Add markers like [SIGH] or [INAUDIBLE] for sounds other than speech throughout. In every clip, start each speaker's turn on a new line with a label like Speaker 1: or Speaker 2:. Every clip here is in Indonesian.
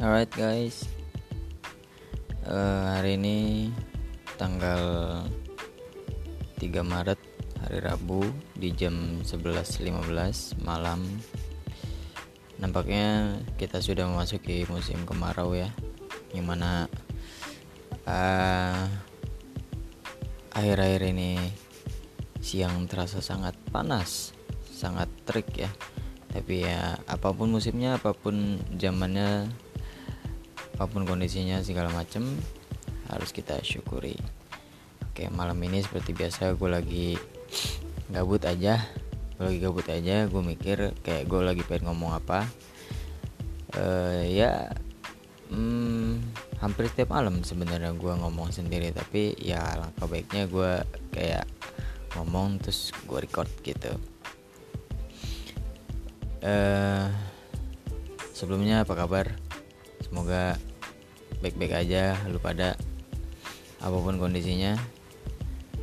Speaker 1: Alright guys. Uh, Hari ini tanggal 3 Maret hari Rabu di jam 11.15 malam. Nampaknya kita sudah memasuki musim kemarau ya Yang mana uh, Akhir-akhir ini siang terasa sangat panas Sangat terik ya. Tapi ya apa pun musimnya apa pun zamannya apa pun kondisinya segala macem harus kita syukuri. Oke malam ini seperti biasa gue lagi gabut aja gue lagi gabut aja gue mikir kayak gue lagi pengen ngomong apa. Uh, ya hmm, hampir setiap malam sebenarnya gue ngomong sendiri tapi ya langkah baiknya gue kayak ngomong terus gue record gitu. Uh, sebelumnya apa kabar? Semoga baik-baik aja lu pada apa pun kondisinya.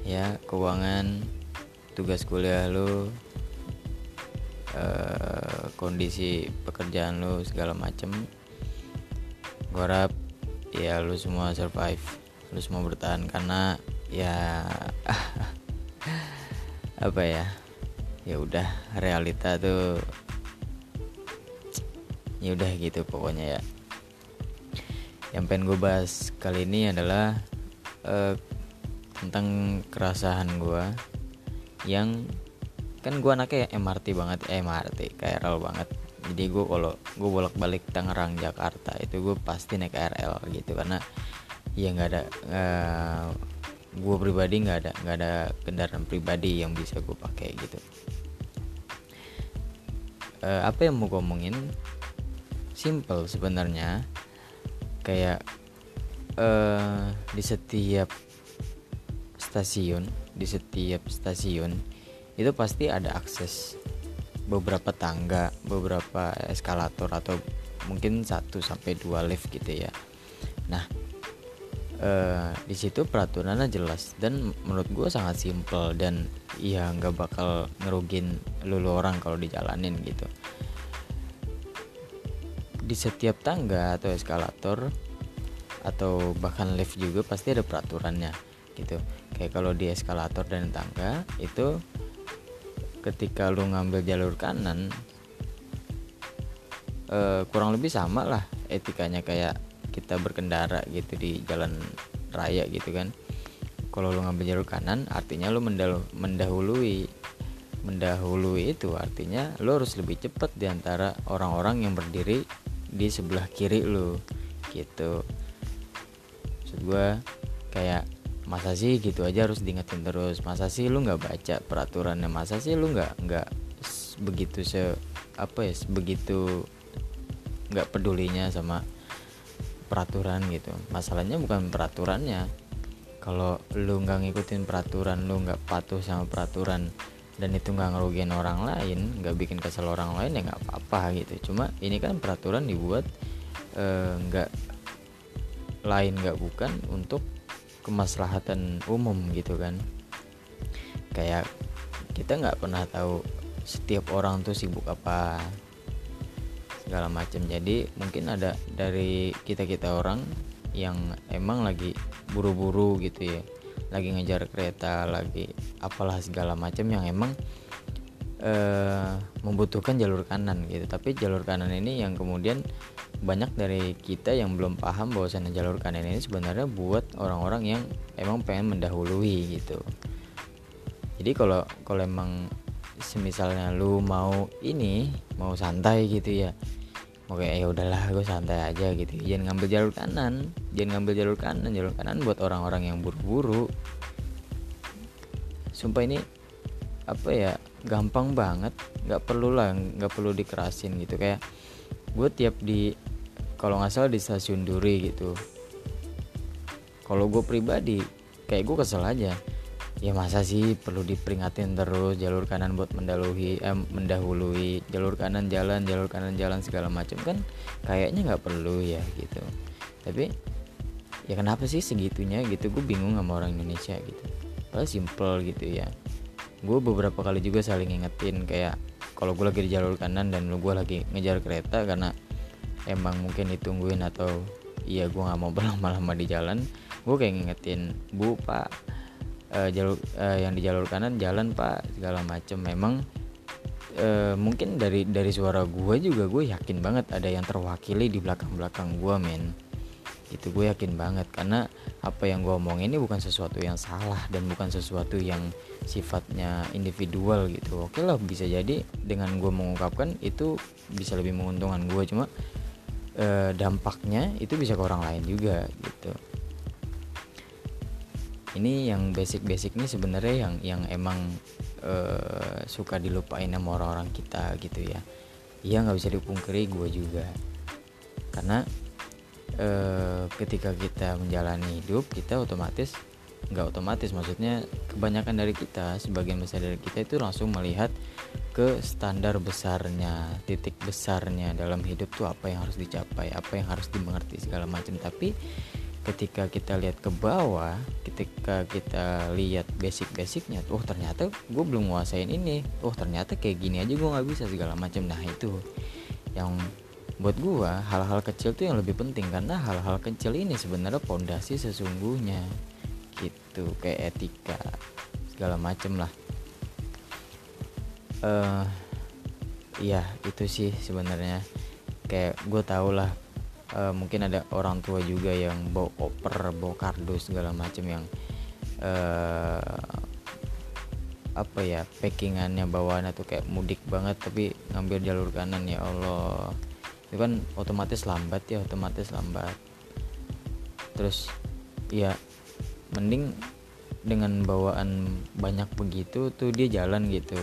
Speaker 1: Ya keuangan tugas kuliah lu uh, kondisi pekerjaan lu segala macem. Gue harap ya lu semua survive lu semua bertahan karena ya [LAUGHS] apa ya ya udah realita tuh ya udah gitu pokoknya ya yang pengen gue bahas kali ini adalah uh, tentang kerasahan gue yang kan gue anaknya MRT banget eh, MRT KRL banget. Jadi gue kalau gue bolak balik Tangerang Jakarta itu gue pasti naik KRL gitu. Karena ya nggak ada uh, eh, gue pribadi nggak ada nggak ada kendaraan pribadi yang bisa gue pakai gitu. Uh, apa yang mau gue ngomongin simple sebenarnya kayak uh, di setiap stasiun di setiap stasiun itu pasti ada akses beberapa tangga beberapa eskalator atau mungkin satu sampai dua lift gitu ya. Nah uh, di situ peraturannya jelas dan menurut gue sangat simple dan ya nggak bakal ngerugin lulu orang kalau dijalanin gitu di setiap tangga atau eskalator atau bahkan lift juga pasti ada peraturannya gitu. Kayak kalau di eskalator dan tangga itu ketika lu ngambil jalur kanan eh, kurang lebih sama lah etikanya kayak kita berkendara gitu di jalan raya gitu kan. Kalau lu ngambil jalur kanan artinya lu mendahului mendahului itu artinya lu harus lebih cepat di antara orang-orang yang berdiri di sebelah kiri lu gitu. Maksud gue kayak masa sih gitu aja harus diingetin terus. Masa sih lu nggak baca peraturannya? Masa sih lu nggak nggak begitu se apa ya begitu nggak pedulinya sama peraturan gitu. Masalahnya bukan peraturannya. Kalau lu nggak ngikutin peraturan lu nggak patuh sama peraturan dan itu nggak ngerugiin orang lain nggak bikin kesel orang lain ya nggak apa-apa gitu. Cuma ini kan peraturan dibuat eh, nggak e, lain nggak bukan untuk kemaslahatan umum gitu kan. Kayak kita nggak pernah tahu setiap orang tuh sibuk apa segala macam. Jadi mungkin ada dari kita kita orang yang emang lagi buru-buru gitu ya lagi ngejar kereta lagi apalah segala macam yang emang uh, membutuhkan jalur kanan gitu. Tapi jalur kanan ini yang kemudian banyak dari kita yang belum paham bahwasannya jalur kanan ini sebenarnya buat orang-orang yang emang pengen mendahului gitu. Jadi kalau kalau emang semisalnya lu mau ini mau santai gitu ya oke ya udahlah gue santai aja gitu. Jangan ngambil jalur kanan. Jangan ngambil jalur kanan. Jalur kanan buat orang-orang yang buru-buru. Sumpah ini apa ya gampang banget. Nggak perlu lah nggak perlu dikerasin gitu. Kayak gue tiap di kalau nggak salah di stasiun Duri gitu. Kalau gue pribadi kayak gue kesel aja ya masa sih perlu diperingatin terus jalur kanan buat mendahului eh, mendahului jalur kanan jalan jalur kanan jalan segala macam kan kayaknya nggak perlu ya gitu. Tapi ya kenapa sih segitunya gitu? Gue bingung sama orang Indonesia gitu. Padahal simple gitu ya. Gue beberapa kali juga saling ingetin kayak kalau gue lagi di jalur kanan dan lu gue lagi ngejar kereta karena emang mungkin ditungguin atau iya gue nggak mau [LAUGHS] berlama-lama di jalan gue kayak ngingetin bu pak uh, jalur uh, yang di jalur kanan jalan pak segala macem. Memang uh, mungkin dari dari suara gue juga gue yakin banget ada yang terwakili di belakang belakang gue men. Itu gue yakin banget. Karena apa yang gue omong ini bukan sesuatu yang salah dan bukan sesuatu yang sifatnya individual gitu. Oke lah bisa jadi dengan gue mengungkapkan itu bisa lebih menguntungkan gue cuma e, dampaknya itu bisa ke orang lain juga gitu ini yang basic-basic ini sebenarnya yang yang emang e, suka dilupain sama orang-orang kita gitu ya. Iya nggak bisa dipungkiri gue juga. Karena e, ketika kita menjalani hidup kita otomatis nggak otomatis maksudnya kebanyakan dari kita sebagian besar dari kita itu langsung melihat ke standar besarnya titik besarnya dalam hidup tuh apa yang harus dicapai apa yang harus dimengerti segala macam. Tapi ketika kita lihat ke bawah ketika kita lihat basic-basicnya oh ternyata gue belum nguasain ini. Oh ternyata kayak gini aja gue nggak bisa segala macam. Nah itu yang buat gua hal-hal kecil tuh yang lebih penting karena hal-hal kecil ini sebenarnya pondasi sesungguhnya. Gitu kayak etika segala macem lah. Eh uh, iya itu sih sebenarnya. Kayak gue tau lah uh, mungkin ada orang tua juga yang bawa koper bawa kardus segala macem yang uh, apa ya packingannya bawaannya tuh kayak mudik banget tapi ngambil jalur kanan ya Allah. Itu kan otomatis lambat ya otomatis lambat. Terus ya mending dengan bawaan banyak begitu tuh dia jalan gitu.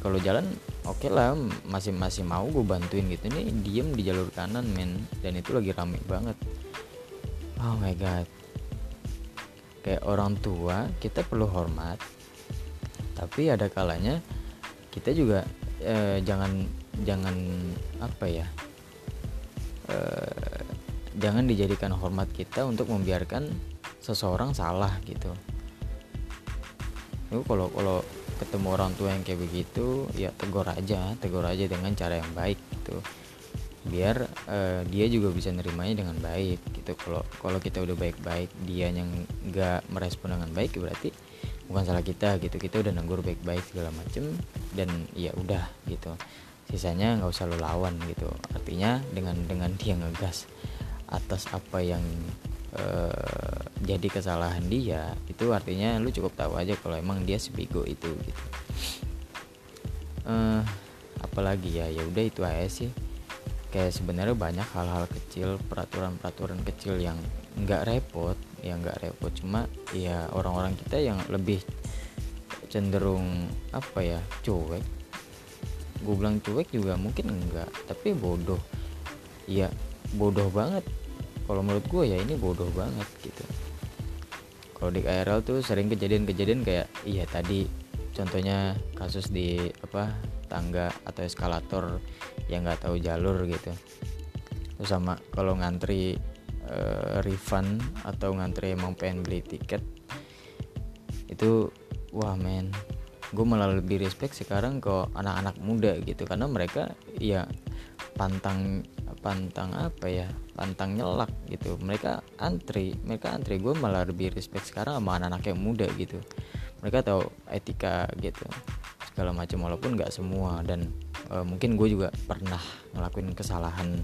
Speaker 1: Kalau jalan oke okay lah masih masih mau gue bantuin gitu. Nih diem di jalur kanan men. Dan itu lagi rame banget. Oh my god. Kayak orang tua kita perlu hormat. Tapi ada kalanya kita juga eh, jangan jangan apa ya eh, jangan dijadikan hormat kita untuk membiarkan seseorang salah gitu. Itu kalau kalau ketemu orang tua yang kayak begitu ya tegur aja tegur aja dengan cara yang baik gitu. Biar uh, dia juga bisa nerimanya dengan baik gitu. Kalau kalau kita udah baik-baik dia yang nggak merespon dengan baik berarti bukan salah kita gitu. Kita udah nenggur baik-baik segala macem dan ya udah gitu. Sisanya nggak usah lo lawan gitu. Artinya dengan dengan dia ngegas atas apa yang uh, jadi kesalahan dia itu artinya lu cukup tahu aja kalau emang dia sebego itu gitu. Uh, apalagi ya ya udah itu aja sih. Kayak sebenarnya banyak hal-hal kecil peraturan-peraturan kecil yang nggak repot yang nggak repot. Cuma ya orang-orang kita yang lebih cenderung apa ya cuek. Gue bilang cuek juga mungkin enggak tapi bodoh. Ya bodoh banget kalau menurut gue ya ini bodoh banget gitu. Kalau di KRL tuh sering kejadian-kejadian kayak iya tadi contohnya kasus di apa tangga atau eskalator yang nggak tahu jalur gitu. Terus sama kalau ngantri uh, refund atau ngantri emang pengen beli tiket itu wah men gue malah lebih respect sekarang ke anak-anak muda gitu. Karena mereka ya pantang pantang apa ya pantang nyelak gitu. Mereka antri mereka antri. Gue malah lebih respect sekarang sama anak-anak yang muda gitu. Mereka tahu etika gitu segala macam walaupun nggak semua. Dan uh, mungkin gue juga pernah ngelakuin kesalahan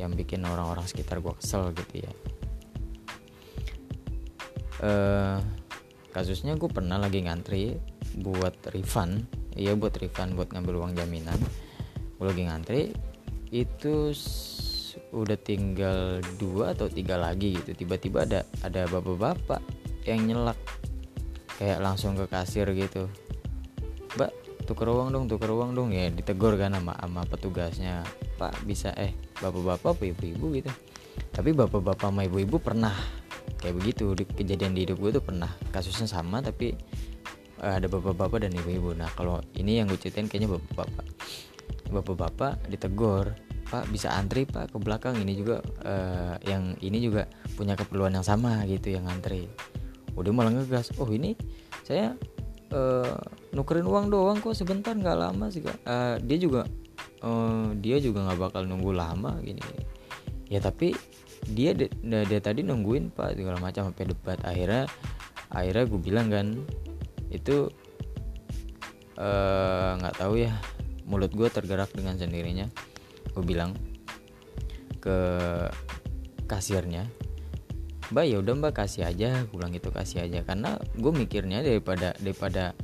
Speaker 1: yang bikin orang-orang sekitar gue kesel gitu ya. Uh, kasusnya gue pernah lagi ngantri buat refund. Iya buat refund buat ngambil uang jaminan. Gue lagi ngantri itu udah tinggal dua atau tiga lagi gitu. Tiba-tiba ada ada bapak-bapak yang nyelak. Kayak langsung ke kasir gitu. Mbak tuker uang dong tuker uang dong. Ya ditegur kan sama sama petugasnya. Pak bisa eh bapak-bapak apa ibu-ibu gitu. Tapi bapak-bapak sama ibu-ibu pernah kayak begitu. Di kejadian di hidup gue tuh pernah. Kasusnya sama tapi uh, ada bapak-bapak dan ibu-ibu. Nah kalau ini yang gue ceritain kayaknya bapak-bapak bapak-bapak ditegur pak bisa antri pak ke belakang. Ini juga uh, yang ini juga punya keperluan yang sama gitu yang antri udah malah ngegas oh ini saya uh, nukerin uang doang kok sebentar nggak lama sih uh, dia juga uh, dia juga nggak bakal nunggu lama gini. Ya tapi dia dia, dia tadi nungguin pak segala macam sampai debat. Akhirnya akhirnya gue bilang kan itu nggak uh, tahu ya mulut gue tergerak dengan sendirinya. Gue bilang ke kasirnya mbak ya udah mbak kasih aja. Gue bilang gitu kasih aja. Karena gue mikirnya daripada daripada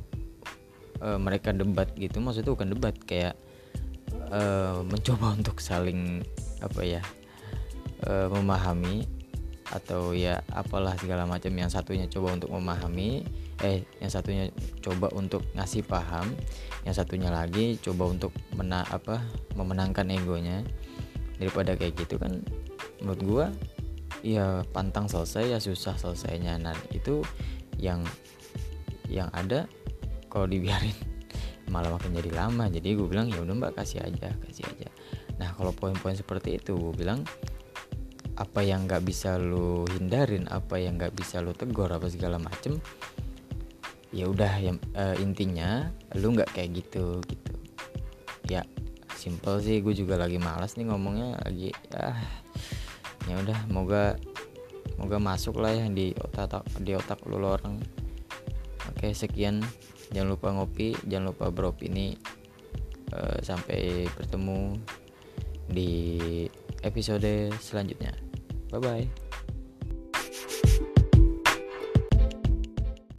Speaker 1: uh, mereka debat gitu maksudnya bukan debat kayak uh, mencoba [LAUGHS] untuk saling apa ya uh, memahami atau ya apalah segala macam yang satunya coba untuk memahami eh yang satunya coba untuk ngasih paham yang satunya lagi coba untuk mena apa memenangkan egonya. Daripada kayak gitu kan menurut gua ya pantang selesai ya susah selesainya. Nah itu yang yang ada kalau dibiarin [LAUGHS] malah makin jadi lama. Jadi gue bilang ya udah mbak kasih aja kasih aja. Nah kalau poin-poin seperti itu gue bilang apa yang nggak bisa lu hindarin apa yang nggak bisa lu tegur apa segala macem ya udah yang uh, intinya lu nggak kayak gitu gitu. Ya simple sih gue juga lagi malas nih ngomongnya lagi ya ya udah moga moga masuk lah ya di otak di otak lu orang. Oke sekian. Jangan lupa ngopi jangan lupa bro ini uh, sampai bertemu di episode selanjutnya. Bye bye